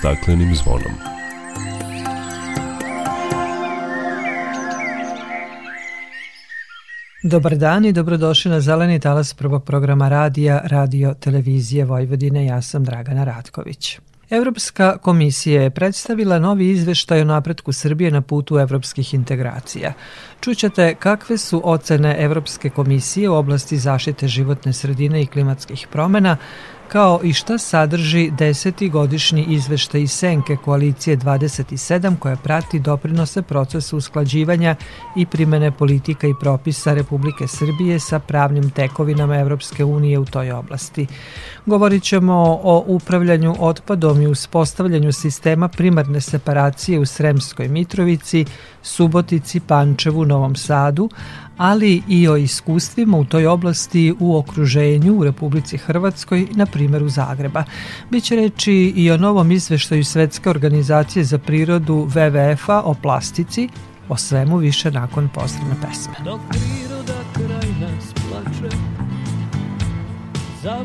staklenim zvonom. Dobar dan i dobrodošli na Zeleni talas prvog programa radija Radio Televizije Vojvodine. Ja sam Dragana Ratković. Evropska komisija je predstavila novi izveštaj o napretku Srbije na putu evropskih integracija. Čućete kakve su ocene Evropske komisije u oblasti zaštite životne sredine i klimatskih promena, kao i šta sadrži deseti godišnji izveštaj Senke koalicije 27 koja prati doprinose procesu usklađivanja i primene politika i propisa Republike Srbije sa pravnim tekovinama Evropske unije u toj oblasti. Govorit ćemo o upravljanju otpadom i uspostavljanju sistema primarne separacije u Sremskoj Mitrovici, Subotici, Pančevu, Novom Sadu, ali i o iskustvima u toj oblasti u okruženju u Republici Hrvatskoj, na primjer u Zagreba. Biće reći i o novom izveštaju Svetske organizacije za prirodu WWF-a o plastici, o svemu više nakon pozdravne pesme. Dok priroda kraj nas plače, za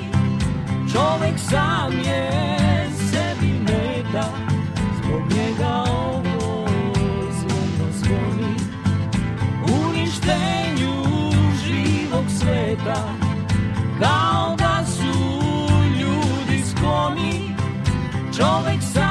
Čovek sam je sebi meta zbog njega ovo zvono zvoni uništenju živog sveta kao da su ljudi skloni. Čovek sam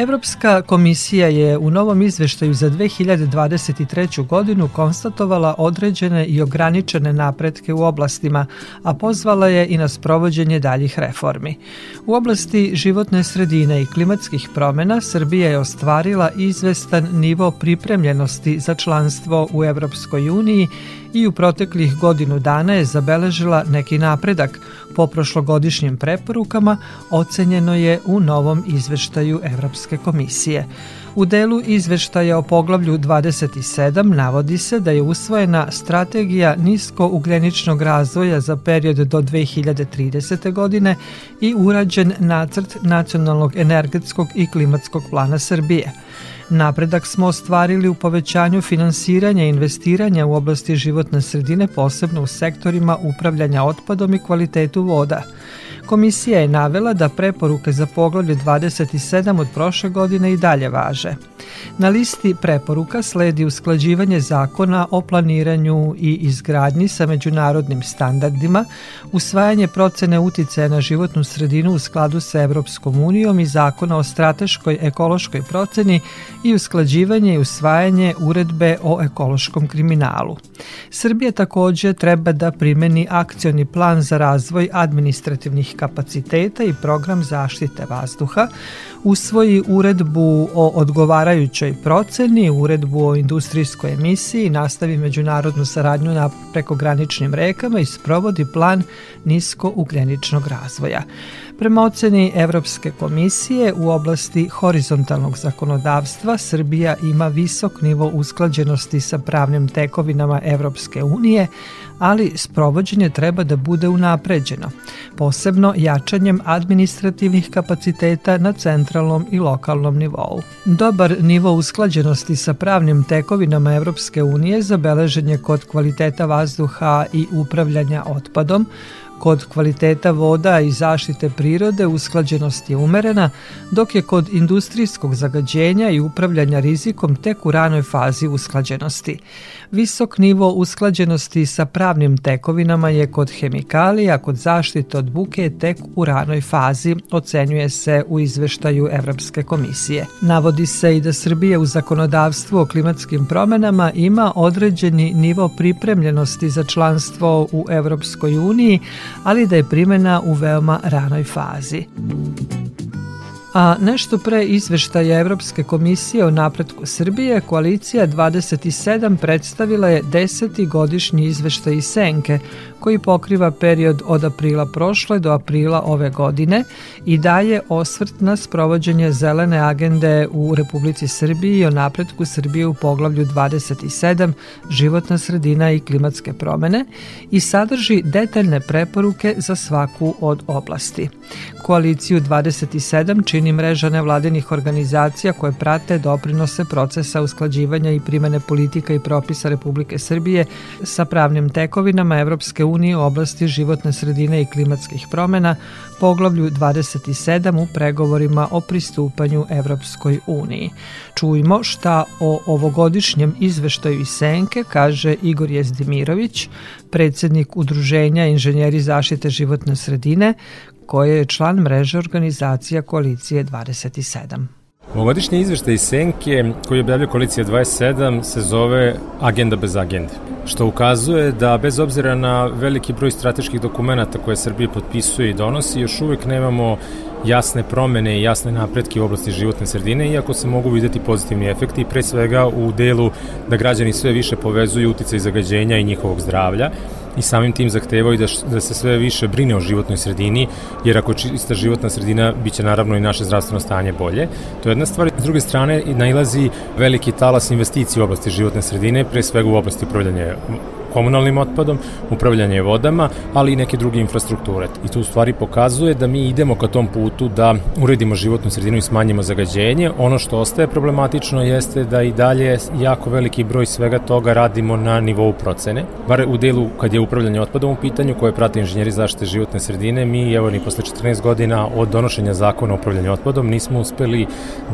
Evropska komisija je u novom izveštaju za 2023. godinu konstatovala određene i ograničene napretke u oblastima, a pozvala je i na sprovođenje daljih reformi. U oblasti životne sredine i klimatskih promena Srbija je ostvarila izvestan nivo pripremljenosti za članstvo u Evropskoj uniji i u proteklih godinu dana je zabeležila neki napredak. Po prošlogodišnjim preporukama ocenjeno je u novom izveštaju Evropske komisije. U delu izveštaja o poglavlju 27 navodi se da je usvojena strategija nisko-ugljeničnog razvoja za period do 2030. godine i urađen nacrt nacionalnog energetskog i klimatskog plana Srbije. Napredak smo ostvarili u povećanju finansiranja i investiranja u oblasti životne sredine, posebno u sektorima upravljanja otpadom i kvalitetu voda. Komisija je navela da preporuke za poglavlje 27 od prošle godine i dalje važe. Na listi preporuka sledi usklađivanje zakona o planiranju i izgradnji sa međunarodnim standardima, usvajanje procene uticaja na životnu sredinu u skladu sa Evropskom unijom i zakona o strateškoj ekološkoj proceni i usklađivanje i usvajanje uredbe o ekološkom kriminalu. Srbija takođe treba da primeni akcioni plan za razvoj administrativnih kapaciteta i program zaštite vazduha, usvoji uredbu o odgovarajućoj proceni, uredbu o industrijskoj emisiji, nastavi međunarodnu saradnju na prekograničnim rekama i sprovodi plan nisko-ugljeničnog razvoja. Prema oceni Evropske komisije u oblasti horizontalnog zakonodavstva Srbija ima visok nivo usklađenosti sa pravnim tekovinama Evropske unije, ali sprovođenje treba da bude unapređeno, posebno jačanjem administrativnih kapaciteta na centralnom i lokalnom nivou. Dobar nivo usklađenosti sa pravnim tekovinama Evropske unije zabeležen je kod kvaliteta vazduha i upravljanja otpadom, Kod kvaliteta voda i zaštite prirode usklađenost je umerena, dok je kod industrijskog zagađenja i upravljanja rizikom tek u ranoj fazi usklađenosti. Visok nivo usklađenosti sa pravnim tekovinama je kod hemikalija, kod zaštite od buke tek u ranoj fazi, ocenjuje se u izveštaju Evropske komisije. Navodi se i da Srbija u zakonodavstvu o klimatskim promenama ima određeni nivo pripremljenosti za članstvo u Evropskoj uniji, ali da je primjena u veoma ranoj fazi. A nešto pre izveštaja Evropske komisije o napretku Srbije, koalicija 27 predstavila je deseti godišnji izveštaj iz Senke, koji pokriva period od aprila prošle do aprila ove godine i daje osvrt na sprovođenje zelene agende u Republici Srbiji i o napretku Srbije u poglavlju 27 životna sredina i klimatske promene i sadrži detaljne preporuke za svaku od oblasti. Koaliciju 27 čini mreža nevladinih organizacija koje prate doprinose procesa usklađivanja i primene politika i propisa Republike Srbije sa pravnim tekovinama Evropske unije u oblasti životne sredine i klimatskih promena, poglavlju 27 u pregovorima o pristupanju Evropskoj uniji. Čujmo šta o ovogodišnjem izveštaju iz Senke kaže Igor Jezdimirović, predsednik Udruženja inženjeri zaštite životne sredine, koje je član mreže organizacija Koalicije 27. Ovogodišnji izveštaj iz Senke koji je objavio Koalicija 27 se zove Agenda bez agende, što ukazuje da bez obzira na veliki broj strateških dokumenta koje Srbije potpisuje i donosi, još uvek nemamo jasne promene i jasne napretke u oblasti životne sredine, iako se mogu videti pozitivni efekti, pre svega u delu da građani sve više povezuju uticaj zagađenja i njihovog zdravlja, i samim tim zahtevaju da, da se sve više brine o životnoj sredini, jer ako čista životna sredina, biće naravno i naše zdravstveno stanje bolje. To je jedna stvar. S druge strane, nailazi veliki talas investicija u oblasti životne sredine, pre svega u oblasti upravljanja komunalnim otpadom, upravljanje vodama, ali i neke druge infrastrukture. I to u stvari pokazuje da mi idemo ka tom putu da uredimo životnu sredinu i smanjimo zagađenje. Ono što ostaje problematično jeste da i dalje jako veliki broj svega toga radimo na nivou procene. Bar u delu kad je upravljanje otpadom u pitanju koje prate inženjeri zaštite životne sredine, mi evo ni posle 14 godina od donošenja zakona o upravljanju otpadom nismo uspeli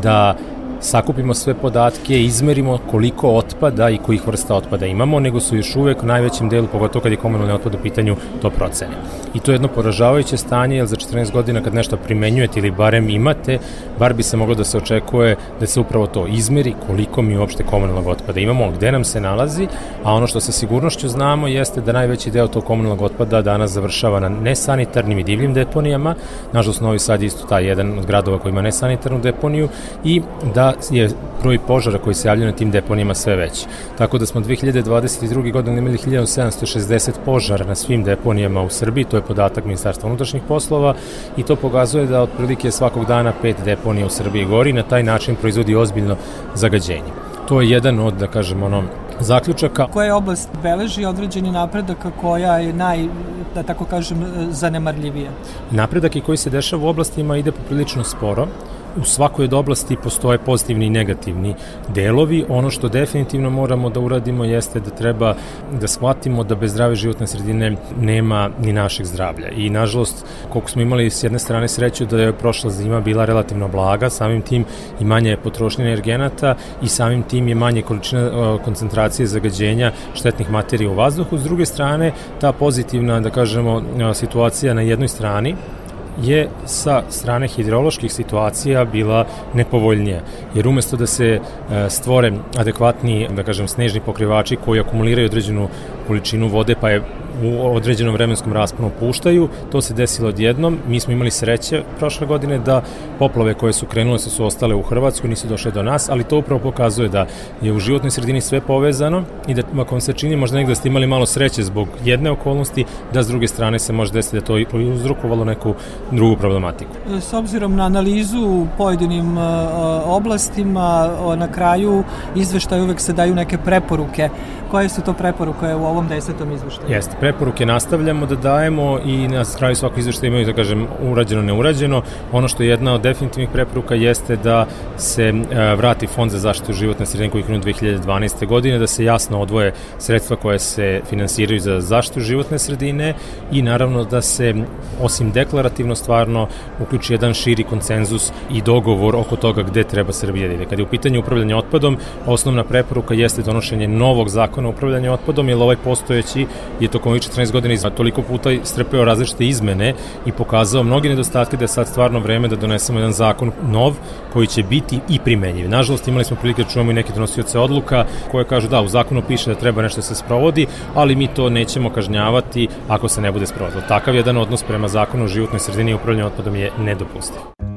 da sakupimo sve podatke, izmerimo koliko otpada i kojih vrsta otpada imamo, nego su još uvek u najvećem delu, pogotovo kad je komunalni otpad u pitanju, to procene. I to je jedno poražavajuće stanje, jer za 14 godina kad nešto primenjujete ili barem imate, bar bi se moglo da se očekuje da se upravo to izmeri koliko mi uopšte komunalnog otpada imamo, gde nam se nalazi, a ono što sa sigurnošću znamo jeste da najveći deo tog komunalnog otpada danas završava na nesanitarnim i divljim deponijama, nažalost Novi Sad isto taj jedan od gradova koji ima nesanitarnu deponiju i da je broj požara koji se javljaju na tim deponijama sve veći. Tako da smo 2022. godine imali 1760 požara na svim deponijama u Srbiji, to je podatak Ministarstva unutrašnjih poslova i to pokazuje da otprilike svakog dana pet deponija u Srbiji gori i na taj način proizvodi ozbiljno zagađenje. To je jedan od, da kažem, ono, zaključaka. Koja oblast beleži određeni napredak, a koja je naj, da tako kažem, zanemarljivija? Napredak i koji se dešava u oblastima ide poprilično sporo u svakoj od oblasti postoje pozitivni i negativni delovi. Ono što definitivno moramo da uradimo jeste da treba da shvatimo da bez zdrave životne sredine nema ni našeg zdravlja. I nažalost, koliko smo imali s jedne strane sreću da je prošla zima bila relativno blaga, samim tim i manje je potrošnje energenata i samim tim je manje količina koncentracije zagađenja štetnih materija u vazduhu. S druge strane, ta pozitivna, da kažemo, situacija na jednoj strani je sa strane hidroloških situacija bila nepovoljnija. Jer umesto da se e, stvore adekvatni, da kažem, snežni pokrivači koji akumuliraju određenu količinu vode, pa je u određenom vremenskom rasponu puštaju. To se desilo odjednom. Mi smo imali sreće prošle godine da poplove koje su krenule su, su ostale u Hrvatskoj, nisu došle do nas, ali to upravo pokazuje da je u životnoj sredini sve povezano i da ako vam se čini možda negde da ste imali malo sreće zbog jedne okolnosti, da s druge strane se može desiti da to uzrokovalo neku drugu problematiku. S obzirom na analizu u pojedinim uh, oblastima, na kraju izveštaj uvek se daju neke preporuke. Koje su to preporuke u ovom desetom izveštaju? Jeste, preporuke nastavljamo da dajemo i na kraju svako izveštaja imaju, da kažem, urađeno, neurađeno. Ono što je jedna od definitivnih preporuka jeste da se e, vrati fond za zaštitu životne sredine koji je 2012. godine, da se jasno odvoje sredstva koje se finansiraju za zaštitu životne sredine i naravno da se osim deklarativno stvarno uključi jedan širi koncenzus i dogovor oko toga gde treba Srbija da ide. Kad je u pitanju upravljanja otpadom, osnovna preporuka jeste donošenje novog zakona o upravljanju otpadom, jer ovaj postojeći je tokom ovih 14 godina toliko puta strpeo različite izmene i pokazao mnoge nedostatke da je sad stvarno vreme da donesemo jedan zakon nov koji će biti i primenjiv. Nažalost, imali smo prilike da čujemo i neke donosioce odluka koje kažu da, u zakonu piše da treba nešto da se sprovodi, ali mi to nećemo kažnjavati ako se ne bude sprovodilo. Takav jedan odnos prema zakonu o životnoj sredini i upravljanju otpadom je nedopustiv.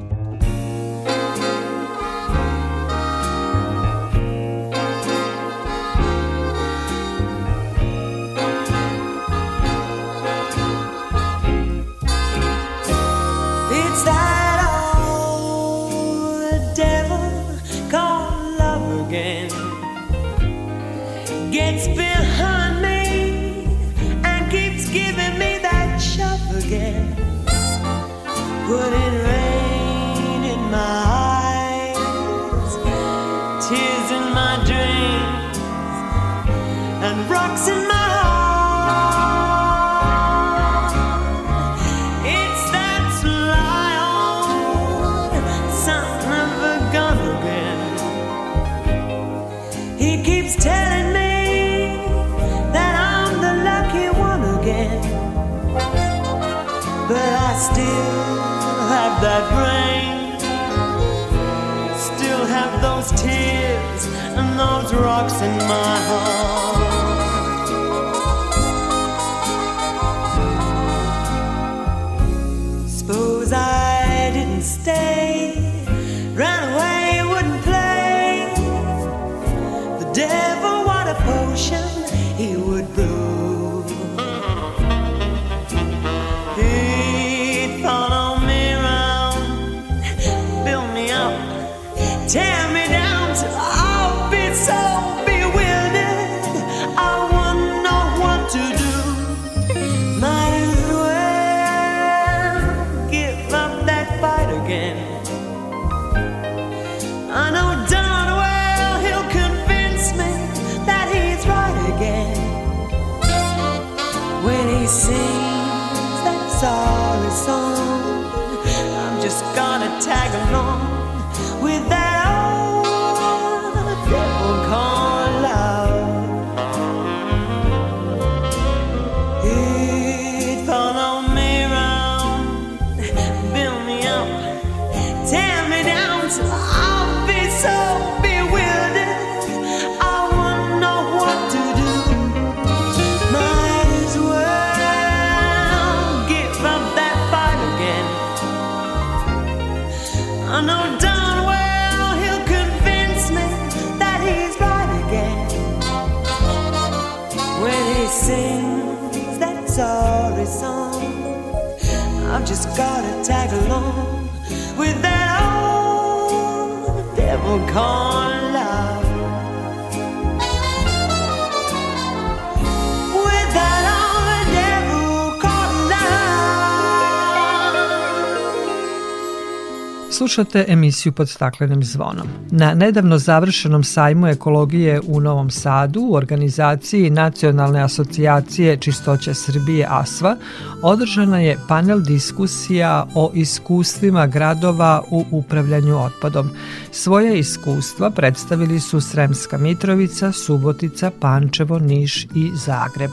Slušate emisiju pod staklenim zvonom. Na nedavno završenom sajmu ekologije u Novom Sadu u organizaciji Nacionalne asocijacije Čistoća Srbije ASVA održana je panel diskusija o iskustvima gradova u upravljanju otpadom. Svoje iskustva predstavili su Sremska Mitrovica, Subotica, Pančevo, Niš i Zagreb.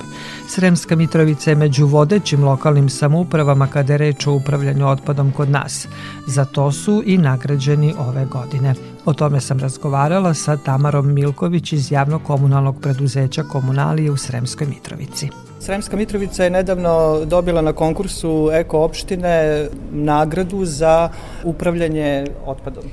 Sremska Mitrovica je među vodećim lokalnim samoupravama kada je reč o upravljanju otpadom kod nas. Za to su i nagrađeni ove godine. O tome sam razgovarala sa Tamarom Milković iz javnog komunalnog preduzeća Komunalije u Sremskoj Mitrovici. Sremska Mitrovica je nedavno dobila na konkursu Eko opštine nagradu za upravljanje otpadom.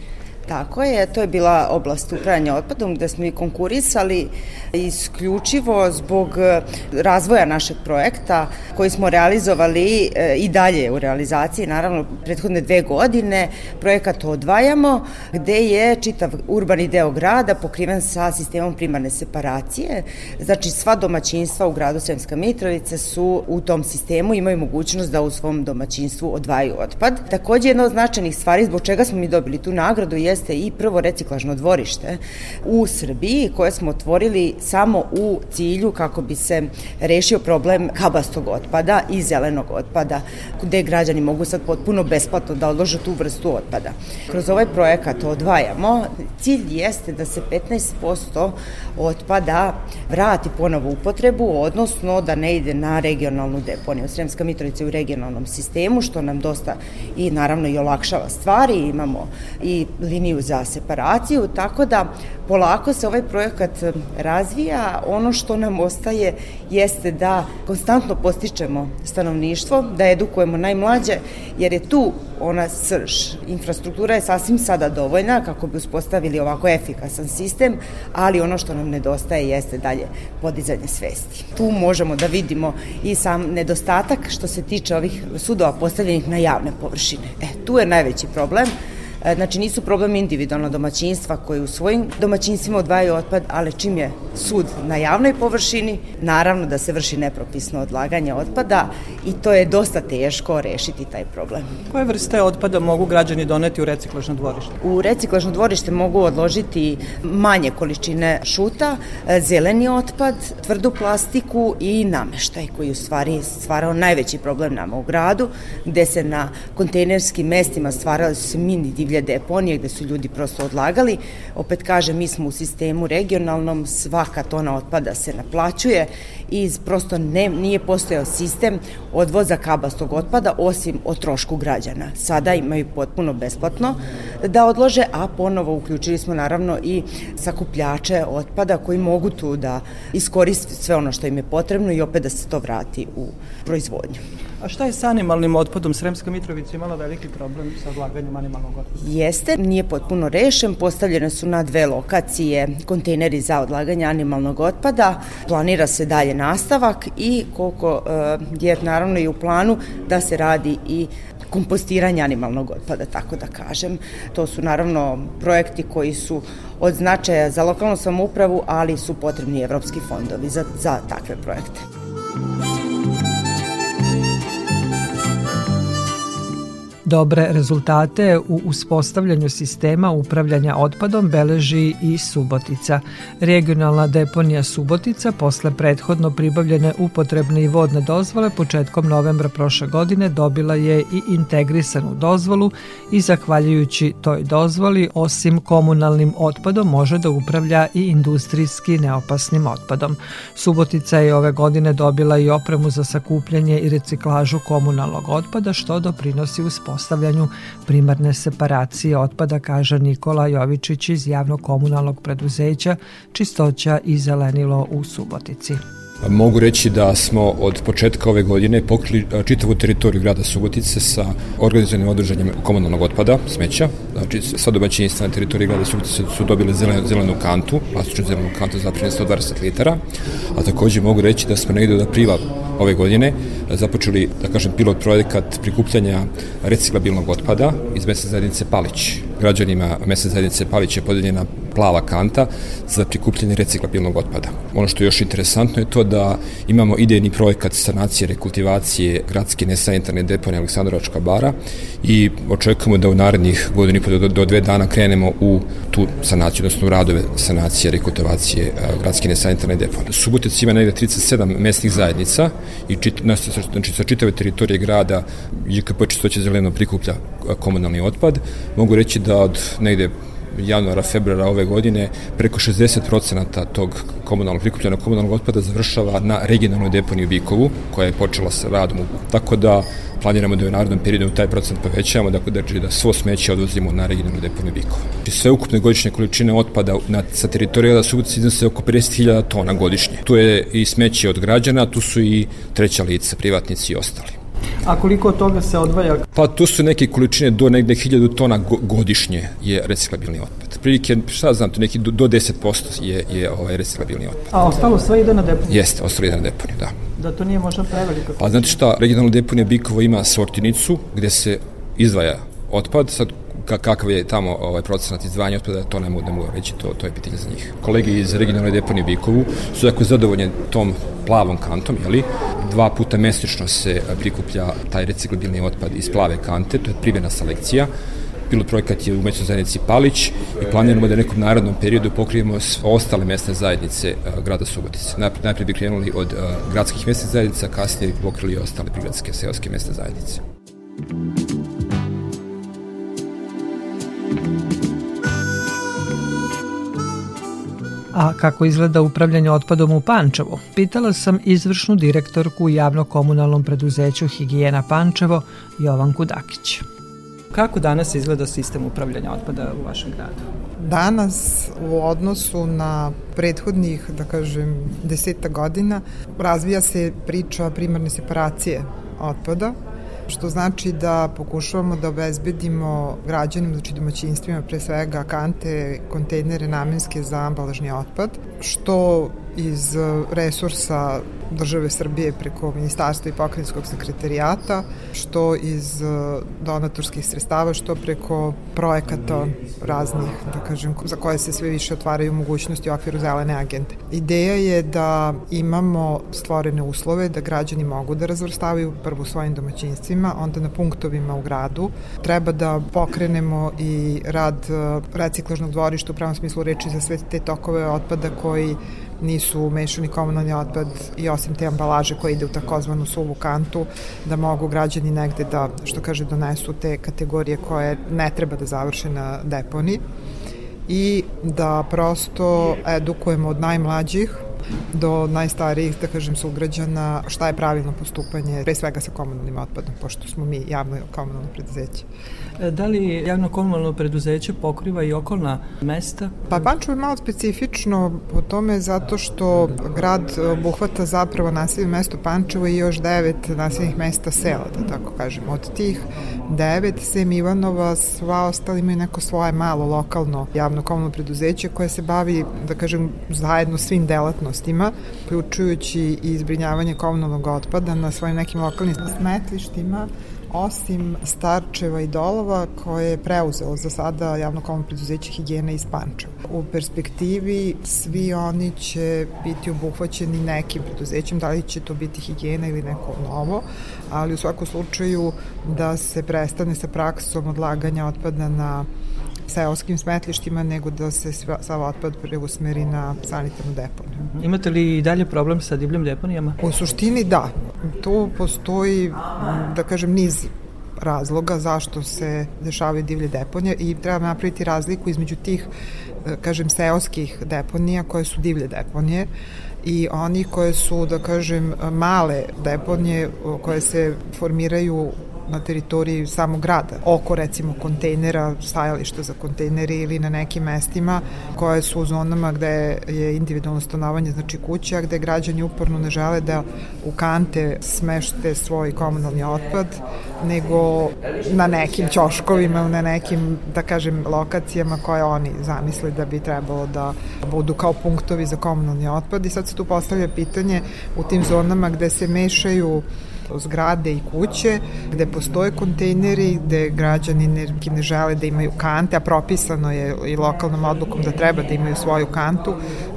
Tako je, to je bila oblast upravljanja otpadom gde smo i konkurisali isključivo zbog e, razvoja našeg projekta koji smo realizovali e, i dalje u realizaciji, naravno prethodne dve godine, projekat odvajamo gde je čitav urbani deo grada pokriven sa sistemom primarne separacije, znači sva domaćinstva u gradu Sremska Mitrovica su u tom sistemu, imaju mogućnost da u svom domaćinstvu odvajaju otpad. Takođe jedna od značajnih stvari zbog čega smo mi dobili tu nagradu jeste i prvo reciklažno dvorište u Srbiji koje smo otvorili samo u cilju kako bi se rešio problem kabastog otpada i zelenog otpada, gde građani mogu sad potpuno besplatno da odlože tu vrstu otpada. Kroz ovaj projekat odvajamo, cilj jeste da se 15% otpada vrati ponovo upotrebu, odnosno da ne ide na regionalnu deponiju. Sremska Mitrovica je u regionalnom sistemu, što nam dosta i naravno i olakšava stvari, imamo i liniju za separaciju, tako da polako se ovaj projekat razvija. Ono što nam ostaje jeste da konstantno postičemo stanovništvo, da edukujemo najmlađe, jer je tu ona srž. Infrastruktura je sasvim sada dovoljna kako bi uspostavili ovako efikasan sistem, ali ono što nam nedostaje jeste dalje podizanje svesti. Tu možemo da vidimo i sam nedostatak što se tiče ovih sudova postavljenih na javne površine. E, tu je najveći problem znači nisu problem individualna domaćinstva koji u svojim domaćinstvima odvajaju otpad, ali čim je sud na javnoj površini, naravno da se vrši nepropisno odlaganje otpada i to je dosta teško rešiti taj problem. Koje vrste otpada mogu građani doneti u reciklažno dvorište? U reciklažno dvorište mogu odložiti manje količine šuta, e, zeleni otpad, tvrdu plastiku i nameštaj koji u stvari stvarao najveći problem nama u gradu, gde se na kontejnerskim mestima stvarali su mini divlje divlje deponije gde su ljudi prosto odlagali. Opet kažem, mi smo u sistemu regionalnom, svaka tona otpada se naplaćuje i prosto ne, nije postojao sistem odvoza kabastog otpada osim o trošku građana. Sada imaju potpuno besplatno da odlože, a ponovo uključili smo naravno i sakupljače otpada koji mogu tu da iskoriste sve ono što im je potrebno i opet da se to vrati u proizvodnju. A šta je sa animalnim otpadom? Sremska Mitrovica imala veliki problem sa odlaganjem animalnog otpada. Jeste, nije potpuno rešen. Postavljene su na dve lokacije kontejneri za odlaganje animalnog otpada. Planira se dalje nastavak i koliko eh, je naravno i u planu da se radi i kompostiranje animalnog otpada, tako da kažem. To su naravno projekti koji su od značaja za lokalnu samoupravu, ali su potrebni evropski fondovi za, za takve projekte. Dobre rezultate u uspostavljanju sistema upravljanja otpadom beleži i Subotica. Regionalna deponija Subotica posle prethodno pribavljene upotrebne i vodne dozvole početkom novembra prošle godine dobila je i integrisanu dozvolu i zahvaljujući toj dozvoli osim komunalnim otpadom može da upravlja i industrijski neopasnim otpadom. Subotica je ove godine dobila i opremu za sakupljanje i reciklažu komunalnog otpada što doprinosi uspostavljanju uspostavljanju primarne separacije otpada, kaže Nikola Jovičić iz javnog komunalnog preduzeća Čistoća i zelenilo u Subotici. Mogu reći da smo od početka ove godine pokrili čitavu teritoriju grada Subotice sa organizovanim održanjem komunalnog otpada, smeća. Znači, sva domaćinstva na teritoriji grada Subotice su dobile zelenu, zelenu kantu, plastičnu zelenu kantu za 120 litara, a takođe mogu reći da smo negde od aprila ove godine započeli, da kažem, pilot projekat prikupljanja reciklabilnog otpada iz mesne zajednice Palić. Građanima mesne zajednice Palić je podeljena plava kanta za prikupljanje reciklabilnog otpada. Ono što je još interesantno je to da imamo idejni projekat sanacije, rekultivacije gradske nesanitarne deponije Aleksandrovačka bara i očekujemo da u narednih godini do, do dve dana krenemo u tu sanaciju, odnosno u radove sanacije, rekultivacije gradske nesanitarne deponije. Subotic ima negde 37 mesnih zajednica i čit, znači, sa čitave teritorije grada JKP Čistoće zeleno prikuplja komunalni otpad. Mogu reći da od negde januara, februara ove godine preko 60% tog komunalnog prikupljenog komunalnog otpada završava na regionalnoj deponiji u Bikovu, koja je počela sa radom. Tako da planiramo da u narodnom periodu taj procent povećavamo, dakle da, da svo smeće odvozimo na regionalnu deponiju Bikova. Znači, sve ukupne godišnje količine otpada na, sa teritorija da Subotice iznose oko 50.000 tona godišnje. Tu je i smeće od građana, tu su i treća lica, privatnici i ostali. A koliko od toga se odvaja? Pa tu su neke količine do negde 1000 tona godišnje je reciklabilni otpad. Prilike, šta znam, to neki do, do 10% je, je ovaj reciklabilni otpad. A ostalo sve ide na deponiju? Jeste, ostalo ide na deponiju, da. Da to nije možda preveliko? Pa znate šta, regionalna deponija Bikovo ima sortinicu gde se izdvaja otpad, sad kakav je tamo ovaj procenat izdvajanja otpada, to ne mogu, ne mogu reći, to, to je pitanje za njih. Kolege iz regionalne deponije Bikovu su jako zadovoljni tom plavom kantom, jeli? Dva puta mesečno se prikuplja taj reciklabilni otpad iz plave kante, to je privena selekcija. Pilot projekat je u mećnoj zajednici Palić i planiramo da u nekom narodnom periodu pokrijemo ostale mesne zajednice grada Subotice. Najpre, najpre bi krenuli od gradskih mesnih zajednica, kasnije bi pokrili ostale prigradske seoske mesne zajednice. A kako izgleda upravljanje otpadom u Pančevu? Pitala sam izvršnu direktorku u javno-komunalnom preduzeću Higijena Pančevo, Jovanku Dakić. Kako danas izgleda sistem upravljanja otpada u vašem gradu? Danas u odnosu na prethodnih, da kažem, deseta godina razvija se priča primarne separacije otpada što znači da pokušavamo da obezbedimo građanima, znači domaćinstvima, pre svega kante, kontejnere namenske za ambalažni otpad, što iz resursa države Srbije preko Ministarstva i pokrenjskog sekretarijata, što iz e, donatorskih sredstava, što preko projekata raznih, da kažem, za koje se sve više otvaraju mogućnosti u okviru zelene agende. Ideja je da imamo stvorene uslove da građani mogu da razvrstavaju prvo u svojim domaćinstvima, onda na punktovima u gradu. Treba da pokrenemo i rad e, reciklažnog dvorišta u pravom smislu reči za sve te tokove otpada koji nisu mešani komunalni otpad i osim te ambalaže koja ide u takozvanu suvu kantu, da mogu građani negde da, što kaže, donesu te kategorije koje ne treba da završe na deponi i da prosto edukujemo od najmlađih do najstarijih, da kažem, sugrađana šta je pravilno postupanje, pre svega sa komunalnim otpadom, pošto smo mi javno komunalno preduzeće. E, da li javno komunalno preduzeće pokriva i okolna mesta? Pa Pančevo je malo specifično po tome zato što grad obuhvata zapravo naselje mesto Pančevo i još devet naseljnih mesta sela, da tako kažem. Od tih devet, sem Ivanova, sva ostali imaju neko svoje malo lokalno javno komunalno preduzeće koje se bavi, da kažem, zajedno svim delatnostima, uključujući i izbrinjavanje komunalnog otpada na svojim nekim lokalnim smetlištima osim Starčeva i Dolova koje je preuzelo za sada javno komunalno preduzeće higijena iz Pančeva. U perspektivi svi oni će biti obuhvaćeni nekim preduzećem, da li će to biti higijena ili neko novo, ali u svakom slučaju da se prestane sa praksom odlaganja otpada na seoskim smetlištima, nego da se sav otpad preusmeri na sanitarnu deponiju. Imate li i dalje problem sa divljim deponijama? U suštini da. Tu postoji, da kažem, niz razloga zašto se dešavaju divlje deponije i treba napraviti razliku između tih, da kažem, seoskih deponija koje su divlje deponije i oni koje su, da kažem, male deponije koje se formiraju na teritoriji samog grada, oko recimo kontejnera, stajališta za kontejneri ili na nekim mestima koje su u zonama gde je individualno stanovanje, znači kuća, gde građani uporno ne žele da u kante smešte svoj komunalni otpad, nego na nekim ćoškovima, na nekim, da kažem, lokacijama koje oni zamisle da bi trebalo da budu kao punktovi za komunalni otpad. I sad se tu postavlja pitanje u tim zonama gde se mešaju zgrade i kuće gde postoje kontejneri, gde građani ne, ne žele da imaju kante, a propisano je i lokalnom odlukom da treba da imaju svoju kantu,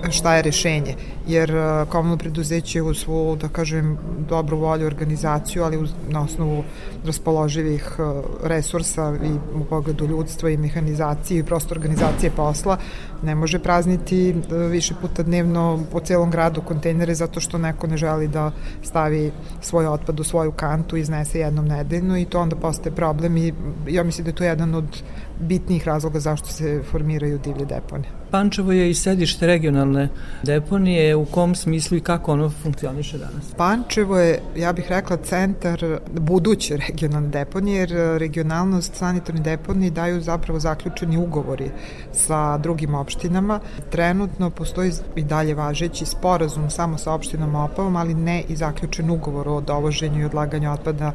šta je rešenje? Jer e, komunalno preduzeće u svu, da kažem, dobru volju organizaciju, ali uz, na osnovu raspoloživih e, resursa i u pogledu ljudstva i mehanizacije i prosto organizacije posla, ne može prazniti e, više puta dnevno po celom gradu kontejnere zato što neko ne želi da stavi svoj otpad u svoju kantu i iznese jednom nedeljno i to onda postaje problem i ja mislim da je to jedan od bitnijih razloga zašto se formiraju divlje deponije. Pančevo je i sedište regionalne deponije, u kom smislu i kako ono funkcioniše danas? Pančevo je, ja bih rekla, centar buduće regionalne deponije, jer regionalnost sanitarne deponije daju zapravo zaključeni ugovori sa drugim opštinama. Trenutno postoji i dalje važeći sporazum samo sa opštinom Opavom, ali ne i zaključen ugovor o dovoženju i odlaganju otpada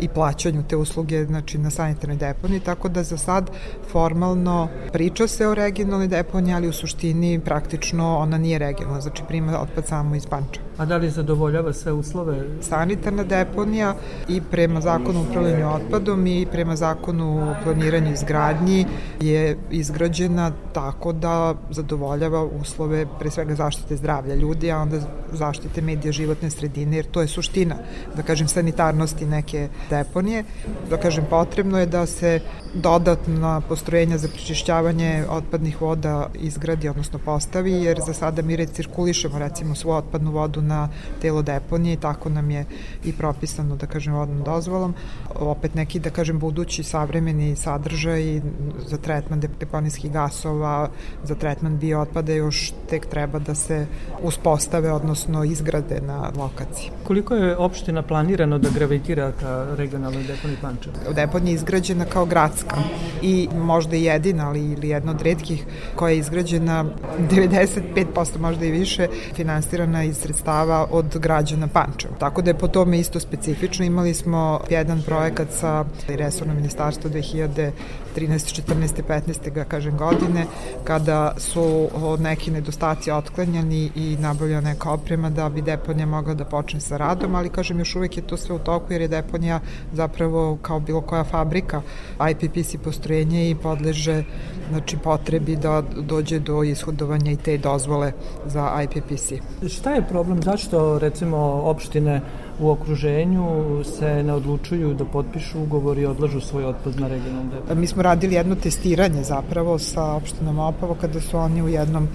i plaćanju te usluge znači, na sanitarnoj deponiji, tako da za sad formalno priča se o regionalnoj deponiji, ali u suštini praktično ona nije regionalna, znači prima otpad samo iz Panča. A da li zadovoljava sve uslove? Sanitarna deponija i prema zakonu upravljanju otpadom i prema zakonu planiranju izgradnji je izgrađena tako da zadovoljava uslove pre svega zaštite zdravlja ljudi, a onda zaštite medija životne sredine, jer to je suština, da kažem, sanitarnosti neke deponije. Da kažem, potrebno je da se dodatna postrojenja za prečišćavanje otpadnih voda izgradi, odnosno postavi, jer za sada mi recirkulišemo recimo svu otpadnu vodu na telo deponije i tako nam je i propisano, da kažem, vodnom dozvolom. Opet neki, da kažem, budući savremeni sadržaj za tretman deponijskih gasova, za tretman biootpada još tek treba da se uspostave, odnosno izgrade na lokaciji. Koliko je opština planirano da gravitira ka regionalnoj deponiji Pančeva? Deponija je izgrađena kao gradska i možda jedina, ali ili jedna od redkih koja je izgrađena 95% možda i više finansirana iz sredstava od građana Pančeva. Tako da je po tome isto specifično. Imali smo jedan projekat sa resornom ministarstvom 2000 13, 14, 15. ga kažem godine kada su neki nedostaci otklanjani i nabavljena neka oprema da bi deponija mogla da počne sa radom, ali kažem još uvek je to sve u toku jer je deponija zapravo kao bilo koja fabrika IPPC postrojenje i podleže znači potrebi da dođe do ishodovanja i te dozvole za IPPC. Šta je problem? Zašto recimo opštine u okruženju se ne odlučuju da potpišu ugovor i odlažu svoj otpad na regionalnom depo? Mi smo radili jedno testiranje zapravo sa opštinom Opavo kada su oni u jednom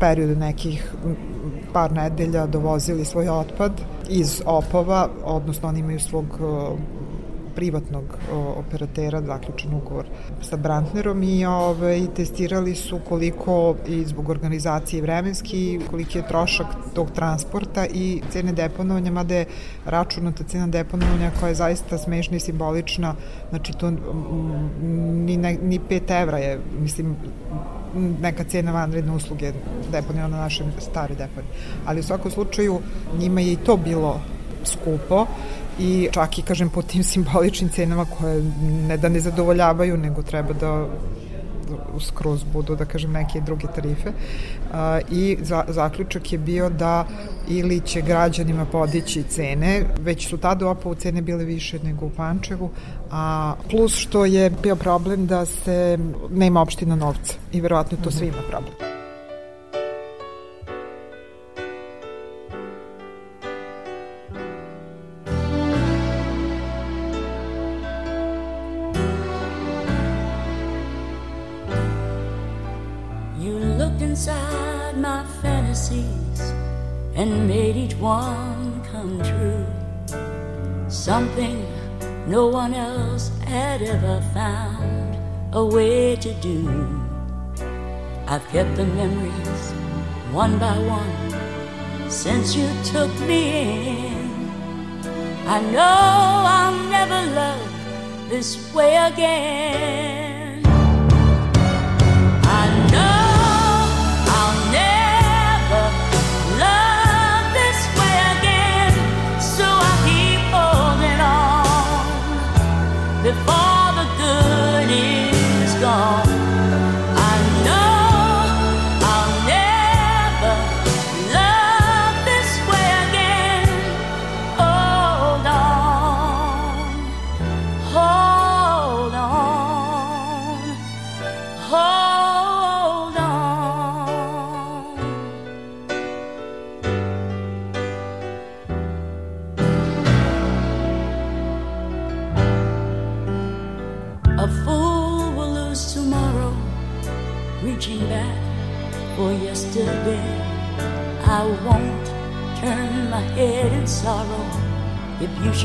periodu nekih par nedelja dovozili svoj otpad iz Opova, odnosno oni imaju svog privatnog operatera zaključen ugovor sa Brantnerom i ovaj, testirali su koliko i zbog organizacije vremenski, koliki je trošak tog transporta i cene deponovanja, mada je računata cena deponovanja koja je zaista smešna i simbolična, znači to ni, ne, ni 5 evra je, mislim, neka cena vanredne usluge deponija na našem stari deponiji. Ali u svakom slučaju njima je i to bilo skupo i čak i kažem po tim simboličnim cenama koje ne da ne zadovoljavaju nego treba da skroz budu, da kažem, neke druge tarife. I za, zaključak je bio da ili će građanima podići cene, već su tada u Opovu cene bile više nego u Pančevu, a plus što je bio problem da se nema opština novca i verovatno to svima problem. One come true. Something no one else had ever found a way to do. I've kept the memories one by one since you took me in. I know I'll never love this way again. Before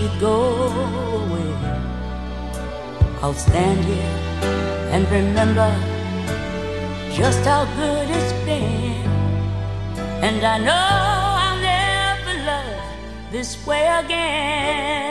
should go away. I'll stand here and remember just how good it's been. And I know I'll never love this way again.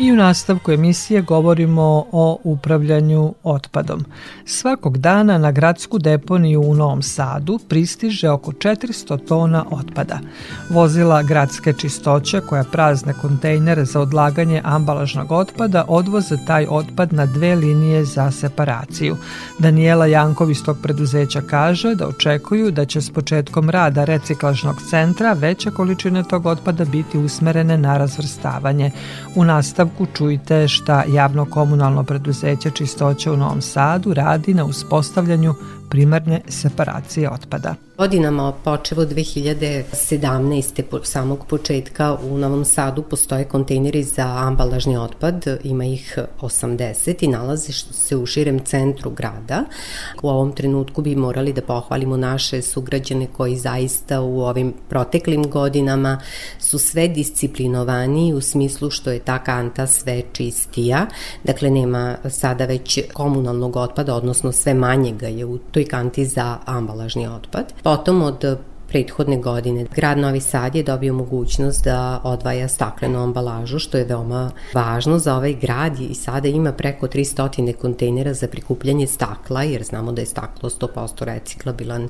I u nastavku emisije govorimo o upravljanju otpadom. Svakog dana na gradsku deponiju u Novom Sadu pristiže oko 400 tona otpada. Vozila gradske čistoće koja prazne kontejnere za odlaganje ambalažnog otpada odvoze taj otpad na dve linije za separaciju. Daniela Jankov iz tog preduzeća kaže da očekuju da će s početkom rada reciklažnog centra veće količine tog otpada biti usmerene na razvrstavanje. U nastavku nastavku čujte šta javno komunalno preduzeće čistoće u Novom Sadu radi na uspostavljanju primarne separacije otpada. Godinama počevo 2017. po samog početka u Novom Sadu postoje kontejneri za ambalažni otpad, ima ih 80 i nalaze se u širem centru grada. U ovom trenutku bi morali da pohvalimo naše sugrađane koji zaista u ovim proteklim godinama su sve disciplinovani u smislu što je ta kanta sve čistija, dakle nema sada već komunalnog otpada, odnosno sve manje ga je u toj kanti za ambalažni otpad. Potom od prethodne godine. Grad Novi Sad je dobio mogućnost da odvaja staklenu ambalažu, što je veoma važno za ovaj grad i sada ima preko 300 kontejnera za prikupljanje stakla, jer znamo da je staklo 100% reciklabilan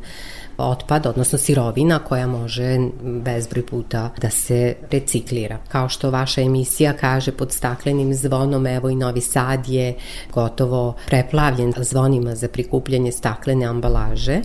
otpad, odnosno sirovina koja može bezbroj puta da se reciklira. Kao što vaša emisija kaže pod staklenim zvonom, evo i Novi Sad je gotovo preplavljen zvonima za prikupljanje staklene ambalaže,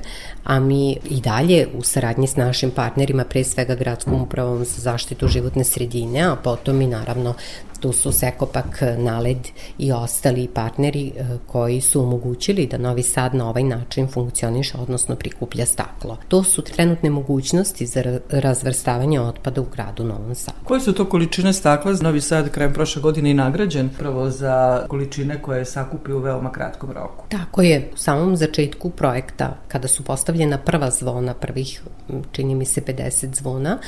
a mi i dalje u saradnji s našim partnerima, pre svega gradskom upravom za zaštitu životne sredine, a potom i naravno tu su Sekopak, Naled i ostali partneri e, koji su omogućili da Novi Sad na ovaj način funkcioniše, odnosno prikuplja staklo. To su trenutne mogućnosti za razvrstavanje otpada u gradu Novom Sadu. Koje su to količine stakla? Novi Sad krajem prošle godine i nagrađen prvo za količine koje je sakupio u veoma kratkom roku. Tako je, u samom začetku projekta, kada su postavljena prva zvona, prvih, čini mi se 50 zvona,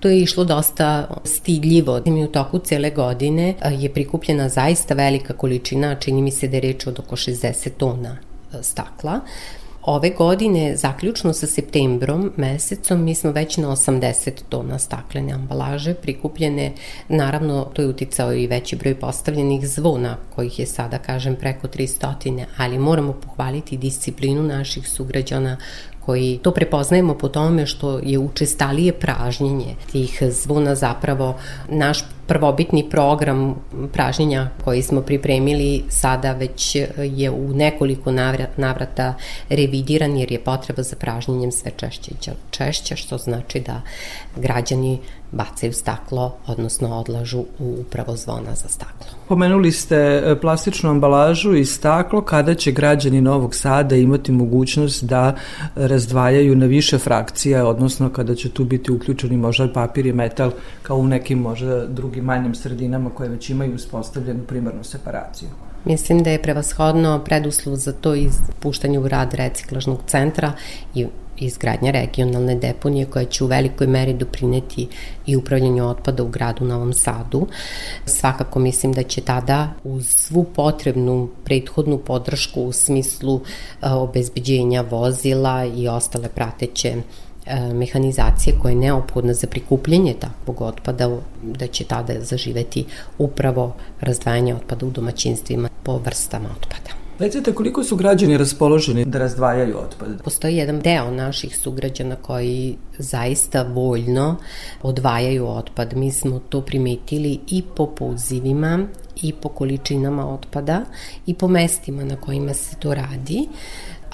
To je išlo dosta stidljivo. I u toku cele godine je prikupljena zaista velika količina, čini mi se da je reč od oko 60 tona stakla. Ove godine, zaključno sa septembrom mesecom, mi smo već na 80 tona staklene ambalaže prikupljene. Naravno, to je uticao i veći broj postavljenih zvona, kojih je sada, kažem, preko 300, ali moramo pohvaliti disciplinu naših sugrađana koji to prepoznajemo po tome što je učestalije pražnjenje tih zvona zapravo naš prvobitni program pražnjenja koji smo pripremili sada već je u nekoliko navrata revidiran jer je potreba za pražnjenjem sve češće i češće, što znači da građani bacaju staklo, odnosno odlažu u upravo zvona za staklo. Pomenuli ste e, plastičnu ambalažu i staklo, kada će građani Novog Sada imati mogućnost da razdvajaju na više frakcija, odnosno kada će tu biti uključeni možda papir i metal kao u nekim možda drugim manjim sredinama koje već imaju uspostavljenu primarnu separaciju? Mislim da je prevashodno preduslov za to izpuštanje u rad reciklažnog centra i izgradnja regionalne deponije koja će u velikoj meri doprineti i upravljanju otpada u gradu Novom Sadu. Svakako mislim da će tada uz svu potrebnu prethodnu podršku u smislu e, obezbeđenja vozila i ostale prateće mehanizacije koja je neophodna za prikupljanje takvog otpada, da će tada zaživeti upravo razdvajanje otpada u domaćinstvima po vrstama otpada. Recite koliko su građani raspoloženi da razdvajaju otpad? Postoji jedan deo naših sugrađana koji zaista voljno odvajaju otpad. Mi smo to primetili i po pozivima i po količinama otpada i po mestima na kojima se to radi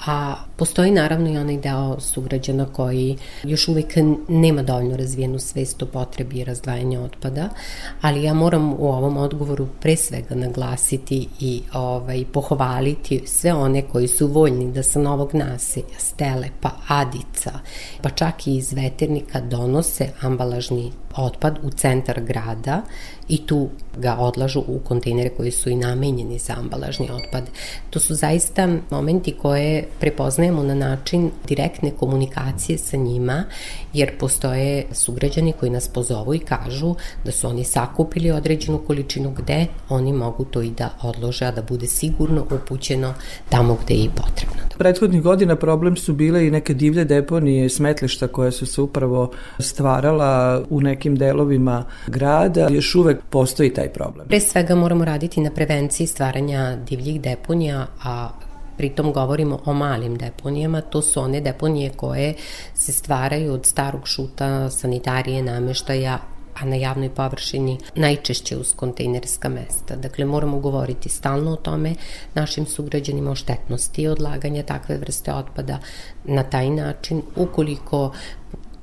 a postoji naravno i onaj deo sugrađana koji još uvek nema dovoljno razvijenu svest o potrebi razdvajanja otpada, ali ja moram u ovom odgovoru pre svega naglasiti i ovaj, pohvaliti sve one koji su voljni da sa novog naselja, stele, pa adica, pa čak i iz veternika donose ambalažni otpad u centar grada i tu ga odlažu u kontejnere koji su i namenjeni za ambalažni otpad. To su zaista momenti koje prepoznajemo na način direktne komunikacije sa njima, jer postoje sugrađani koji nas pozovu i kažu da su oni sakupili određenu količinu gde oni mogu to i da odlože, a da bude sigurno upućeno tamo gde je i potrebno. Prethodnih godina problem su bile i neke divlje deponije smetlišta koje su se upravo stvarala u nekim delovima grada. Još uvek postoji taj problem. Pre svega moramo raditi na prevenciji stvaranja divljih deponija, a pritom govorimo o malim deponijama, to su one deponije koje se stvaraju od starog šuta, sanitarije, nameštaja, a na javnoj površini najčešće uz kontejnerska mesta. Dakle, moramo govoriti stalno o tome našim sugrađanima o štetnosti odlaganja takve vrste otpada na taj način, ukoliko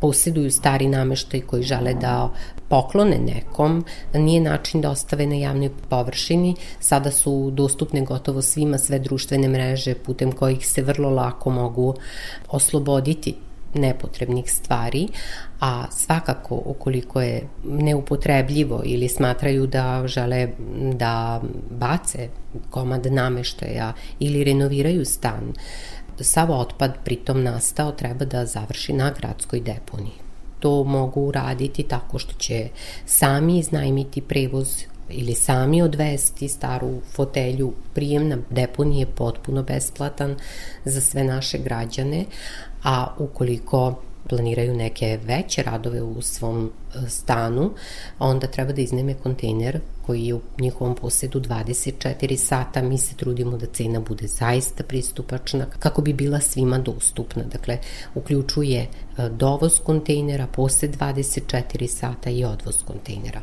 posjeduju stari nameštaj koji žele da poklone nekom, nije način da ostave na javnoj površini. Sada su dostupne gotovo svima sve društvene mreže putem kojih se vrlo lako mogu osloboditi nepotrebnih stvari, a svakako ukoliko je neupotrebljivo ili smatraju da žele da bace komad nameštaja ili renoviraju stan, sav otpad pritom nastao treba da završi na gradskoj deponiji. To mogu uraditi tako što će sami iznajmiti prevoz ili sami odvesti staru fotelju. Prijem na je potpuno besplatan za sve naše građane, a ukoliko planiraju neke veće radove u svom e, stanu, onda treba da izneme kontejner koji je u njihovom posedu 24 sata. Mi se trudimo da cena bude zaista pristupačna kako bi bila svima dostupna. Dakle, uključuje e, dovoz kontejnera posle 24 sata i odvoz kontejnera.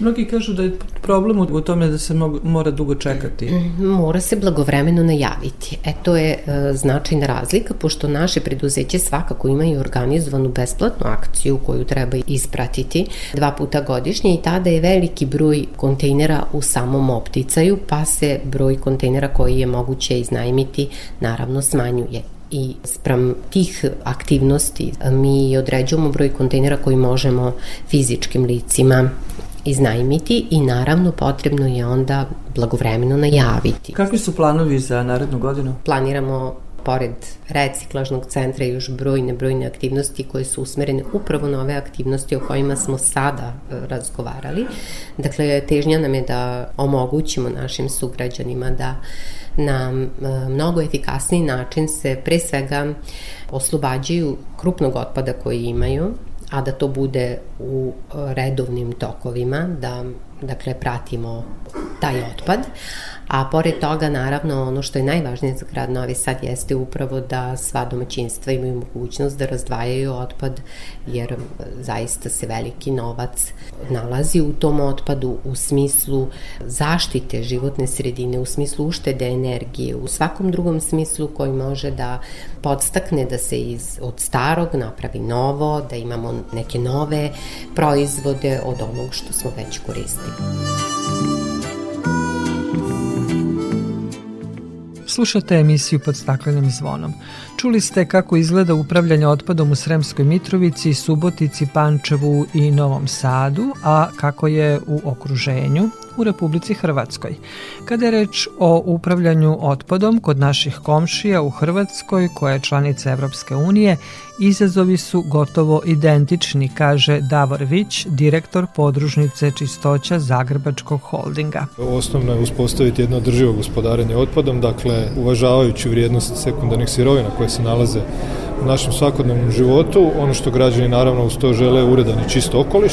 Mnogi kažu da je problem u tome da se mora dugo čekati. Mora se blagovremeno najaviti. E to je e, značajna razlika, pošto naše preduzeće svakako imaju organizovanu besplatnu akciju koju treba ispratiti dva puta godišnje i tada je veliki broj kontejnera u samom opticaju, pa se broj kontejnera koji je moguće iznajmiti naravno smanjuje i sprem tih aktivnosti mi određujemo broj kontejnera koji možemo fizičkim licima iznajmiti i naravno potrebno je onda blagovremeno najaviti. Kakvi su planovi za narednu godinu? Planiramo pored reciklažnog centra još brojne, brojne aktivnosti koje su usmerene upravo na ove aktivnosti o kojima smo sada e, razgovarali. Dakle, težnja nam je da omogućimo našim sugrađanima da na e, mnogo efikasniji način se pre svega oslobađaju krupnog otpada koji imaju, a da to bude u e, redovnim tokovima, da dakle pratimo taj otpad, A pored toga, naravno, ono što je najvažnije za grad Novi Sad jeste upravo da sva domaćinstva imaju mogućnost da razdvajaju otpad, jer zaista se veliki novac nalazi u tom otpadu u smislu zaštite životne sredine, u smislu uštede energije, u svakom drugom smislu koji može da podstakne da se iz, od starog napravi novo, da imamo neke nove proizvode od onog što smo već koristili. Slušate emisiju pod staklenim zvonom. Čuli ste kako izgleda upravljanje otpadom u Sremskoj Mitrovici, Subotici, Pančevu i Novom Sadu, a kako je u okruženju u Republici Hrvatskoj. Kada je reč o upravljanju otpadom kod naših komšija u Hrvatskoj, koja je članica Evropske unije, izazovi su gotovo identični, kaže Davor Vić, direktor podružnice čistoća Zagrebačkog holdinga. Osnovno je uspostaviti jedno održivo gospodarenje otpadom, dakle uvažavajući vrijednost sekundarnih sirovina koje se nalaze u našem svakodnevnom životu. Ono što građani naravno uz to žele uredan i čist okoliš,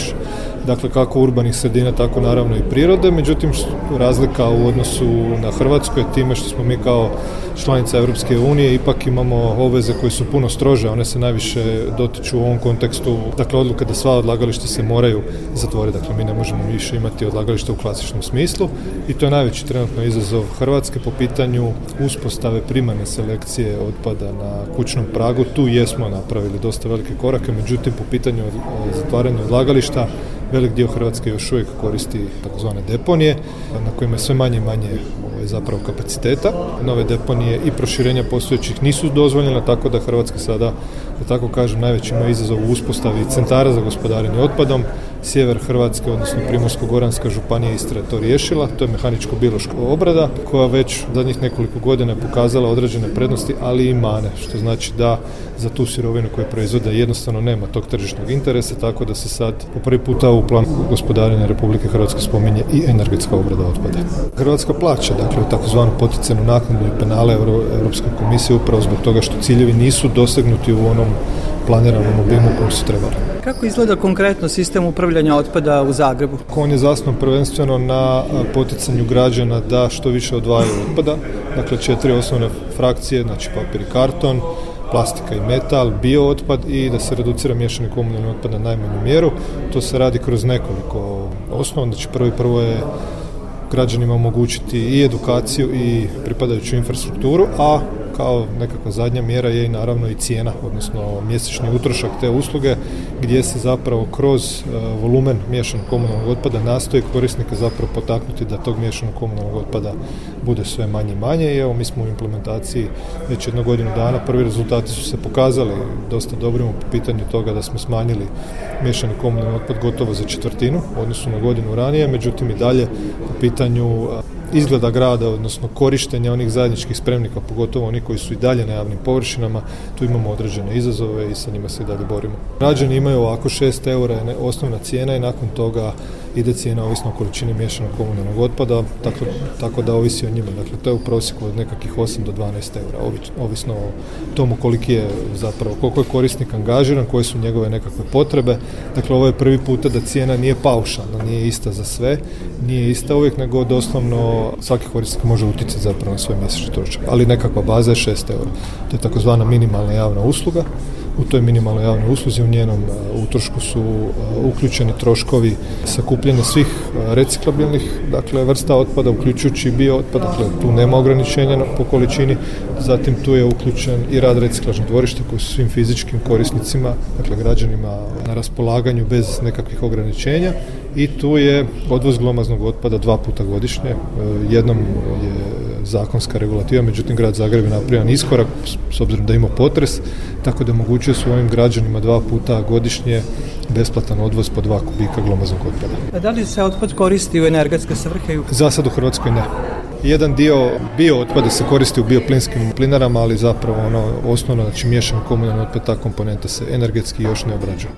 dakle kako urbanih sredina, tako naravno i prirode, međutim razlika u odnosu na Hrvatsku je time što smo mi kao članica Europske unije ipak imamo obveze koje su puno strože, one se najviše dotiču u ovom kontekstu, dakle odluka da sva odlagališta se moraju zatvoriti, dakle mi ne možemo više imati odlagališta u klasičnom smislu i to je najveći trenutno izazov Hrvatske po pitanju uspostave primarne selekcije otpada na kućnom pragu, tu jesmo napravili dosta velike korake, međutim po pitanju zatvaranja odlagališta velik dio Hrvatske još uvijek koristi takozvane deponije na kojima je sve manje i manje ovaj, zapravo kapaciteta. Nove deponije i proširenja postojećih nisu dozvoljene, tako da Hrvatska sada, da tako kažem, najveći ima izazov u uspostavi centara za gospodarenje otpadom, sjever Hrvatske, odnosno Primorsko-Goranska županija Istra to riješila, to je mehaničko-biološka obrada koja već zadnjih nekoliko godina je pokazala određene prednosti, ali i mane, što znači da za tu sirovinu koju proizvode jednostavno nema tog tržišnog interesa, tako da se sad po prvi puta u planu gospodarenja Republike Hrvatske spominje i energetska obrada otpada. Hrvatska plaća, dakle, takozvanu poticenu naknadu i penale Europske komisije upravo zbog toga što ciljevi nisu dosegnuti u onom planiranom obimu kojem su trebali. Kako izgleda konkretno sistem upravljanja otpada u Zagrebu? On je zasnovan prvenstveno na poticanju građana da što više odvajaju otpada. Dakle, četiri osnovne frakcije, znači papir i karton, plastika i metal, biootpad i da se reducira miješani komunalni otpad na najmanju mjeru. To se radi kroz nekoliko osnova. Znači, prvo i prvo je građanima omogućiti i edukaciju i pripadajuću infrastrukturu, a kao nekakva zadnja mjera je i naravno i cijena, odnosno mjesečni utrošak te usluge gdje se zapravo kroz e, volumen miješanog komunalnog otpada nastoji korisnika zapravo potaknuti da tog miješanog komunalnog otpada bude sve manje i manje. I evo mi smo u implementaciji već jednu godinu dana, prvi rezultati su se pokazali dosta dobrimo po pitanju toga da smo smanjili miješani komunalni otpad gotovo za četvrtinu odnosu na godinu ranije, međutim i dalje po pitanju izgleda grada, odnosno korištenja onih zajedničkih spremnika, pogotovo oni koji su i dalje na javnim površinama, tu imamo određene izazove i sa njima se i dalje borimo. Građani imaju ovako 6 eura je osnovna cijena i nakon toga ide cijena ovisno o količini miješanog komunalnog otpada, tako, tako da ovisi o njima. Dakle, to je u prosjeku od nekakvih 8 do 12 eura, ovisno o tomu koliki je zapravo, koliko je korisnik angažiran, koje su njegove nekakve potrebe. Dakle, ovo je prvi puta da cijena nije paušalna, nije ista za sve, nije ista uvijek, nego doslovno svaki korisnik može utjecati zapravo na svoj mjesečni trošak. Ali nekakva baza je 6 eura. To je takozvana minimalna javna usluga u toj minimalnoj javnoj usluzi u njenom e, utrošku su e, uključeni troškovi sakupljanja svih e, reciklabilnih dakle, vrsta otpada, uključujući bio otpad, dakle tu nema ograničenja po količini, zatim tu je uključen i rad reciklažnog dvorišta koji su svim fizičkim korisnicima, dakle građanima na raspolaganju bez nekakvih ograničenja i tu je odvoz glomaznog otpada dva puta godišnje, jednom je zakonska regulativa, međutim grad Zagreb je napravljen iskorak s obzirom da ima potres, tako da omogućuje svojim građanima dva puta godišnje besplatan odvoz po dva kubika glomaznog otpada. A da li se otpad koristi u energetske svrhe? Za sad u Hrvatskoj ne. Jedan dio bio otpada se koristi u bioplinskim plinarama, ali zapravo ono osnovno, znači miješan komunalni otpad, ta komponenta se energetski još ne obrađuje.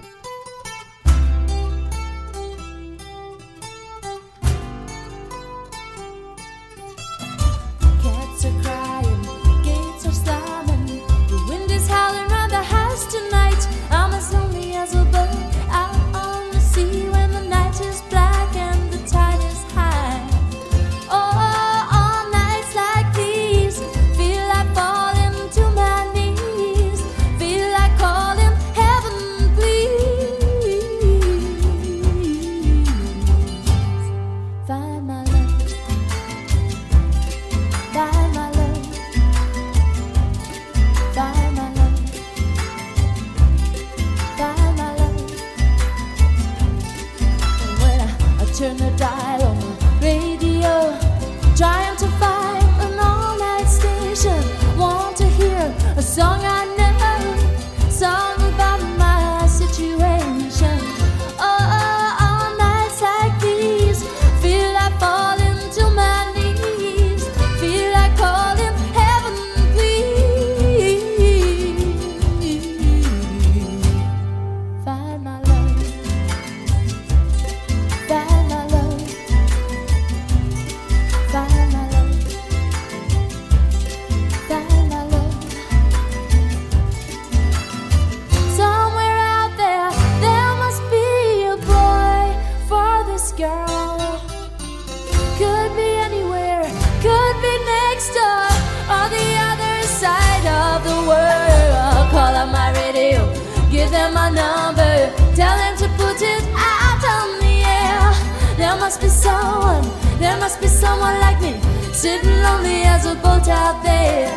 Must be someone, there must be someone like me, sitting lonely as a boat out there.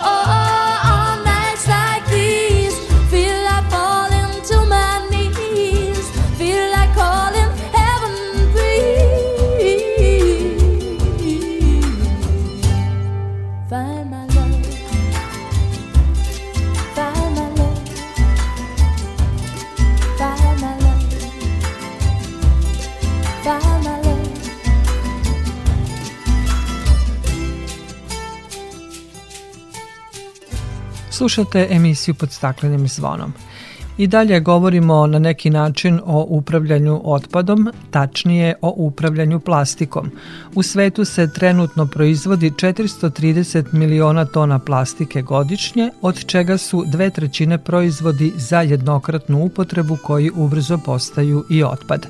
Oh. oh, oh. Slušate emisiju pod staklenim zvonom. I dalje govorimo na neki način o upravljanju otpadom, tačnije o upravljanju plastikom. U svetu se trenutno proizvodi 430 miliona tona plastike godišnje, od čega su dve trećine proizvodi za jednokratnu upotrebu koji ubrzo postaju i otpad.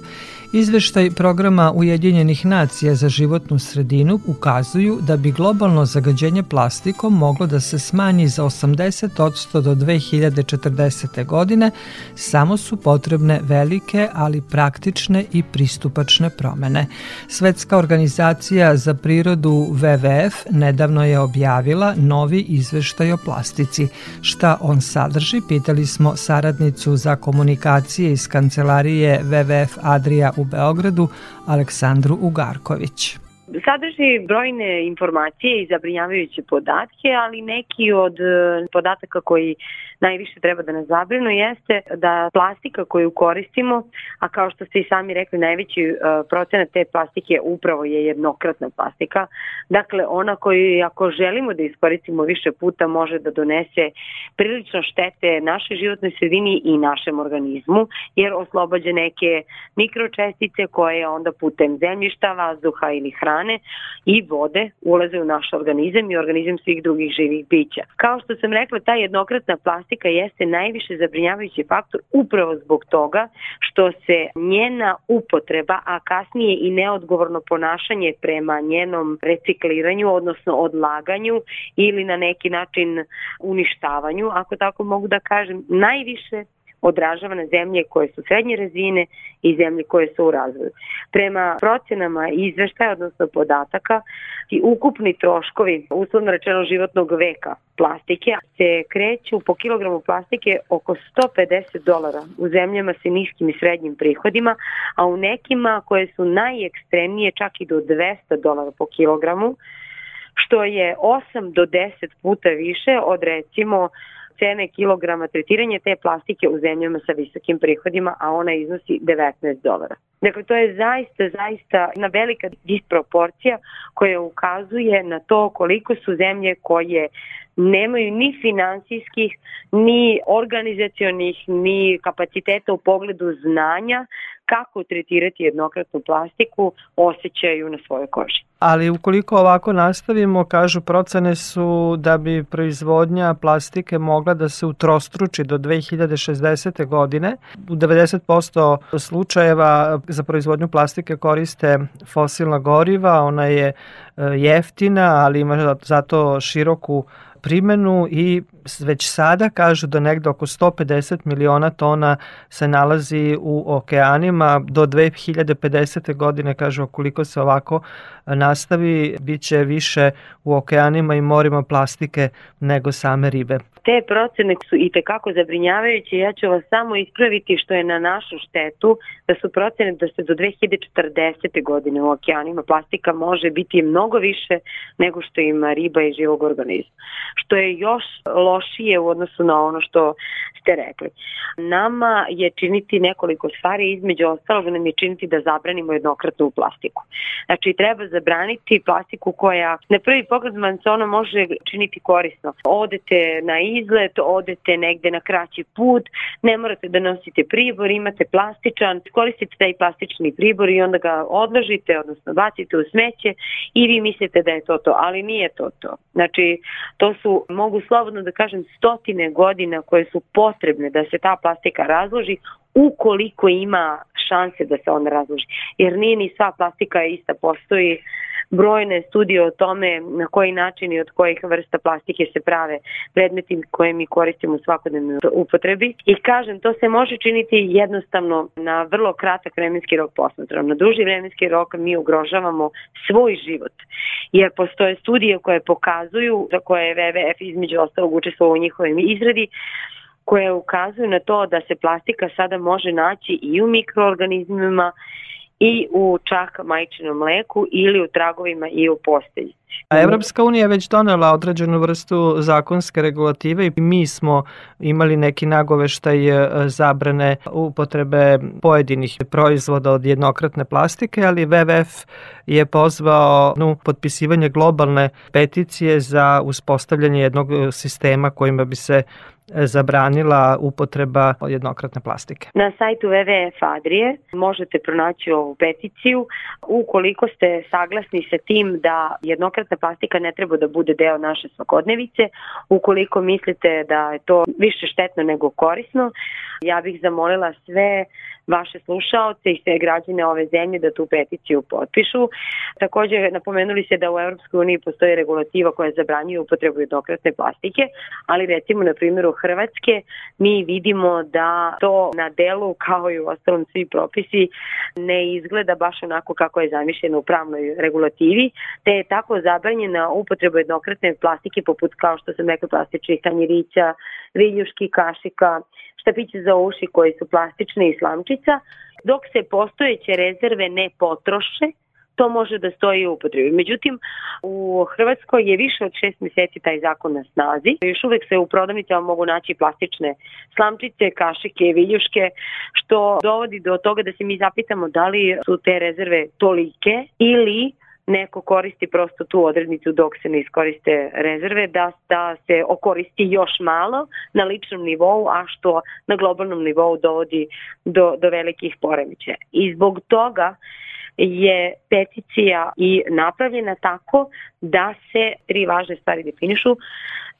Izveštaj programa Ujedinjenih nacija za životnu sredinu ukazuju da bi globalno zagađenje plastikom moglo da se smanji za 80% do 2040. godine, samo su potrebne velike, ali praktične i pristupačne promene. Svetska organizacija za prirodu WWF nedavno je objavila novi izveštaj o plastici. Šta on sadrži, pitali smo saradnicu za komunikacije iz kancelarije WWF Adria u Beogradu Aleksandru Ugarković. Sadrži brojne informacije i zabrinjavajuće podatke, ali neki od e, podataka koji najviše treba da nas zabrinu jeste da plastika koju koristimo, a kao što ste i sami rekli, najveći uh, procenat te plastike upravo je jednokratna plastika. Dakle, ona koju ako želimo da iskoristimo više puta može da donese prilično štete našoj životnoj sredini i našem organizmu, jer oslobađa neke mikročestice koje onda putem zemljišta, vazduha ili hrane i vode ulaze u naš organizam i organizam svih drugih živih bića. Kao što sam rekla, ta jednokratna plastika plastika jeste najviše zabrinjavajući faktor upravo zbog toga što se njena upotreba, a kasnije i neodgovorno ponašanje prema njenom recikliranju, odnosno odlaganju ili na neki način uništavanju, ako tako mogu da kažem, najviše odražava na zemlje koje su srednje razvijene i zemlje koje su u razvoju. Prema procenama izveštaja, odnosno podataka, i ukupni troškovi, uslovno rečeno životnog veka plastike, se kreću po kilogramu plastike oko 150 dolara u zemljama sa niskim i srednjim prihodima, a u nekima koje su najekstremnije čak i do 200 dolara po kilogramu, što je 8 do 10 puta više od recimo cene kilograma tretiranja te plastike u zemljama sa visokim prihodima, a ona iznosi 19 dolara. Dakle, to je zaista, zaista jedna velika disproporcija koja ukazuje na to koliko su zemlje koje nemaju ni finansijskih, ni organizacionih, ni kapaciteta u pogledu znanja kako tretirati jednokratnu plastiku osjećaju na svojoj koži. Ali ukoliko ovako nastavimo, kažu procene su da bi proizvodnja plastike mogla da se utrostruči do 2060. godine. U 90% slučajeva za proizvodnju plastike koriste fosilna goriva, ona je e, jeftina, ali ima zato široku primenu i već sada kažu da negde oko 150 miliona tona se nalazi u okeanima. Do 2050. godine kažu koliko se ovako nastavi, bit će više u okeanima i morima plastike nego same ribe. Te procene su i tekako zabrinjavajuće. Ja ću vas samo ispraviti što je na našu štetu da su procene da se do 2040. godine u okeanima plastika može biti mnogo više nego što ima riba i živog organizma. Što je još lošije u odnosu na ono što ste rekli. Nama je činiti nekoliko stvari, između ostalog nam je činiti da zabranimo jednokratnu plastiku. Znači treba zabraniti plastiku koja na prvi pogled man se ona može činiti korisno. Odete na izlet, odete negde na kraći put, ne morate da nosite pribor, imate plastičan, koristite taj plastični pribor i onda ga odložite, odnosno bacite u smeće i vi mislite da je to to, ali nije to to. Znači, to su, mogu slobodno da kažem, stotine godina koje su potrebne da se ta plastika razloži ukoliko ima šanse da se on razloži. Jer nije ni sva plastika je ista, postoji brojne studije o tome na koji način i od kojih vrsta plastike se prave predmeti koje mi koristimo u svakodnevnoj upotrebi. I kažem, to se može činiti jednostavno na vrlo kratak vremenski rok posmatram. Na duži vremenski rok mi ugrožavamo svoj život. Jer postoje studije koje pokazuju, za koje je WWF između ostalog učestvovao u njihovim izradi, koje ukazuju na to da se plastika sada može naći i u mikroorganizmima i u čak majčinom mleku ili u tragovima i u postelji. A Evropska unija je već donela određenu vrstu zakonske regulative i mi smo imali neki nagoveštaj e, zabrane upotrebe pojedinih proizvoda od jednokratne plastike, ali WWF je pozvao no, potpisivanje globalne peticije za uspostavljanje jednog sistema kojima bi se zabranila upotreba jednokratne plastike. Na sajtu WWF Adrije možete pronaći ovu peticiju ukoliko ste saglasni sa tim da jednokratna plastika ne treba da bude deo naše svakodnevice, ukoliko mislite da je to više štetno nego korisno, ja bih zamolila sve vaše slušaoce i sve građane ove zemlje da tu peticiju potpišu. Takođe, napomenuli se da u Europskoj uniji postoji regulativa koja zabranjuje upotrebu jednokratne plastike, ali recimo na primjeru Hrvatske mi vidimo da to na delu kao i u ostalom svi propisi ne izgleda baš onako kako je zamišljeno u pravnoj regulativi, te je tako zabranjena upotreba jednokratne plastike poput kao što sam rekla plastičnih tanjirića, viljuški, kašika, štapiće za uši koji su plastične i slamčica, dok se postojeće rezerve ne potroše, to može da stoji u upotrebi. Međutim, u Hrvatskoj je više od šest meseci taj zakon na snazi. Još uvek se u prodavnicama mogu naći plastične slamčice, kašike, viljuške, što dovodi do toga da se mi zapitamo da li su te rezerve tolike ili neko koristi prosto tu odrednicu dok se ne iskoriste rezerve, da, da se okoristi još malo na ličnom nivou, a što na globalnom nivou dovodi do, do velikih poremeća. I zbog toga je peticija i napravljena tako da se tri važne stvari definišu,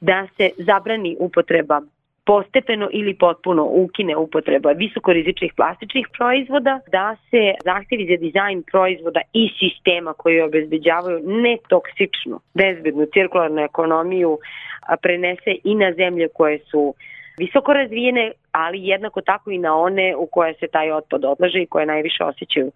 da se zabrani upotreba postepeno ili potpuno ukine upotreba visokorizičnih plastičnih proizvoda, da se zahtjevi za dizajn proizvoda i sistema koji obezbeđavaju netoksičnu, bezbednu cirkularnu ekonomiju prenese i na zemlje koje su visoko razvijene, ali jednako tako i na one u koje se taj otpad odlaže i koje najviše osjećaju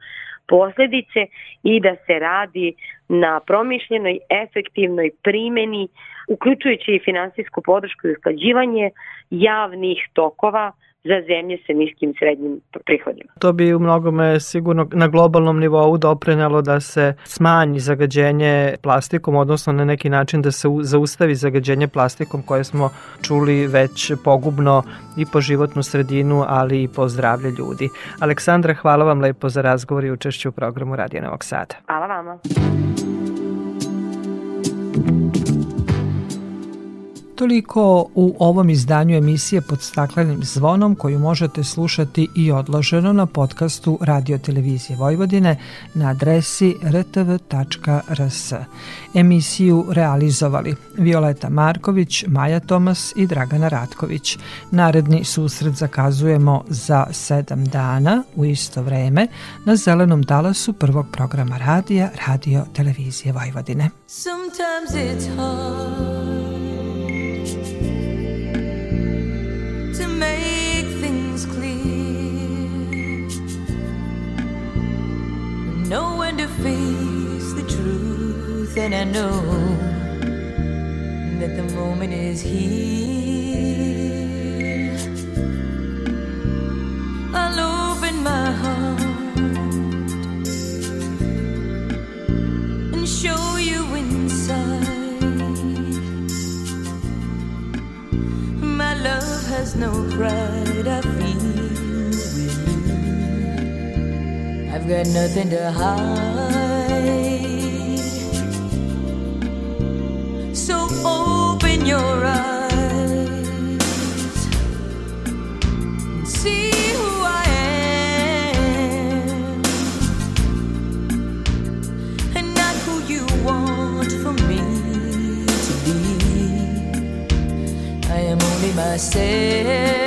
posledice i da se radi na promišljenoj, efektivnoj primeni, uključujući i finansijsku podršku i usklađivanje javnih tokova za zemlje sa niskim srednjim prihodima. To bi u mnogome sigurno na globalnom nivou doprinalo da se smanji zagađenje plastikom, odnosno na neki način da se zaustavi zagađenje plastikom koje smo čuli već pogubno i po životnu sredinu, ali i po zdravlje ljudi. Aleksandra, hvala vam lepo za razgovor i učešću u programu Radio Novog Sada. Hvala vama. Toliko u ovom izdanju emisije pod staklenim zvonom koju možete slušati i odloženo na podcastu Radio Televizije Vojvodine na adresi rtv.rs. Emisiju realizovali Violeta Marković, Maja Tomas i Dragana Ratković. Naredni susret zakazujemo za sedam dana u isto vreme na zelenom dalasu prvog programa radija Radio Televizije Vojvodine. Sometimes it's hard here. I'll open my heart no pride, I feel. with you. I've got nothing to hide. So open your eyes myself.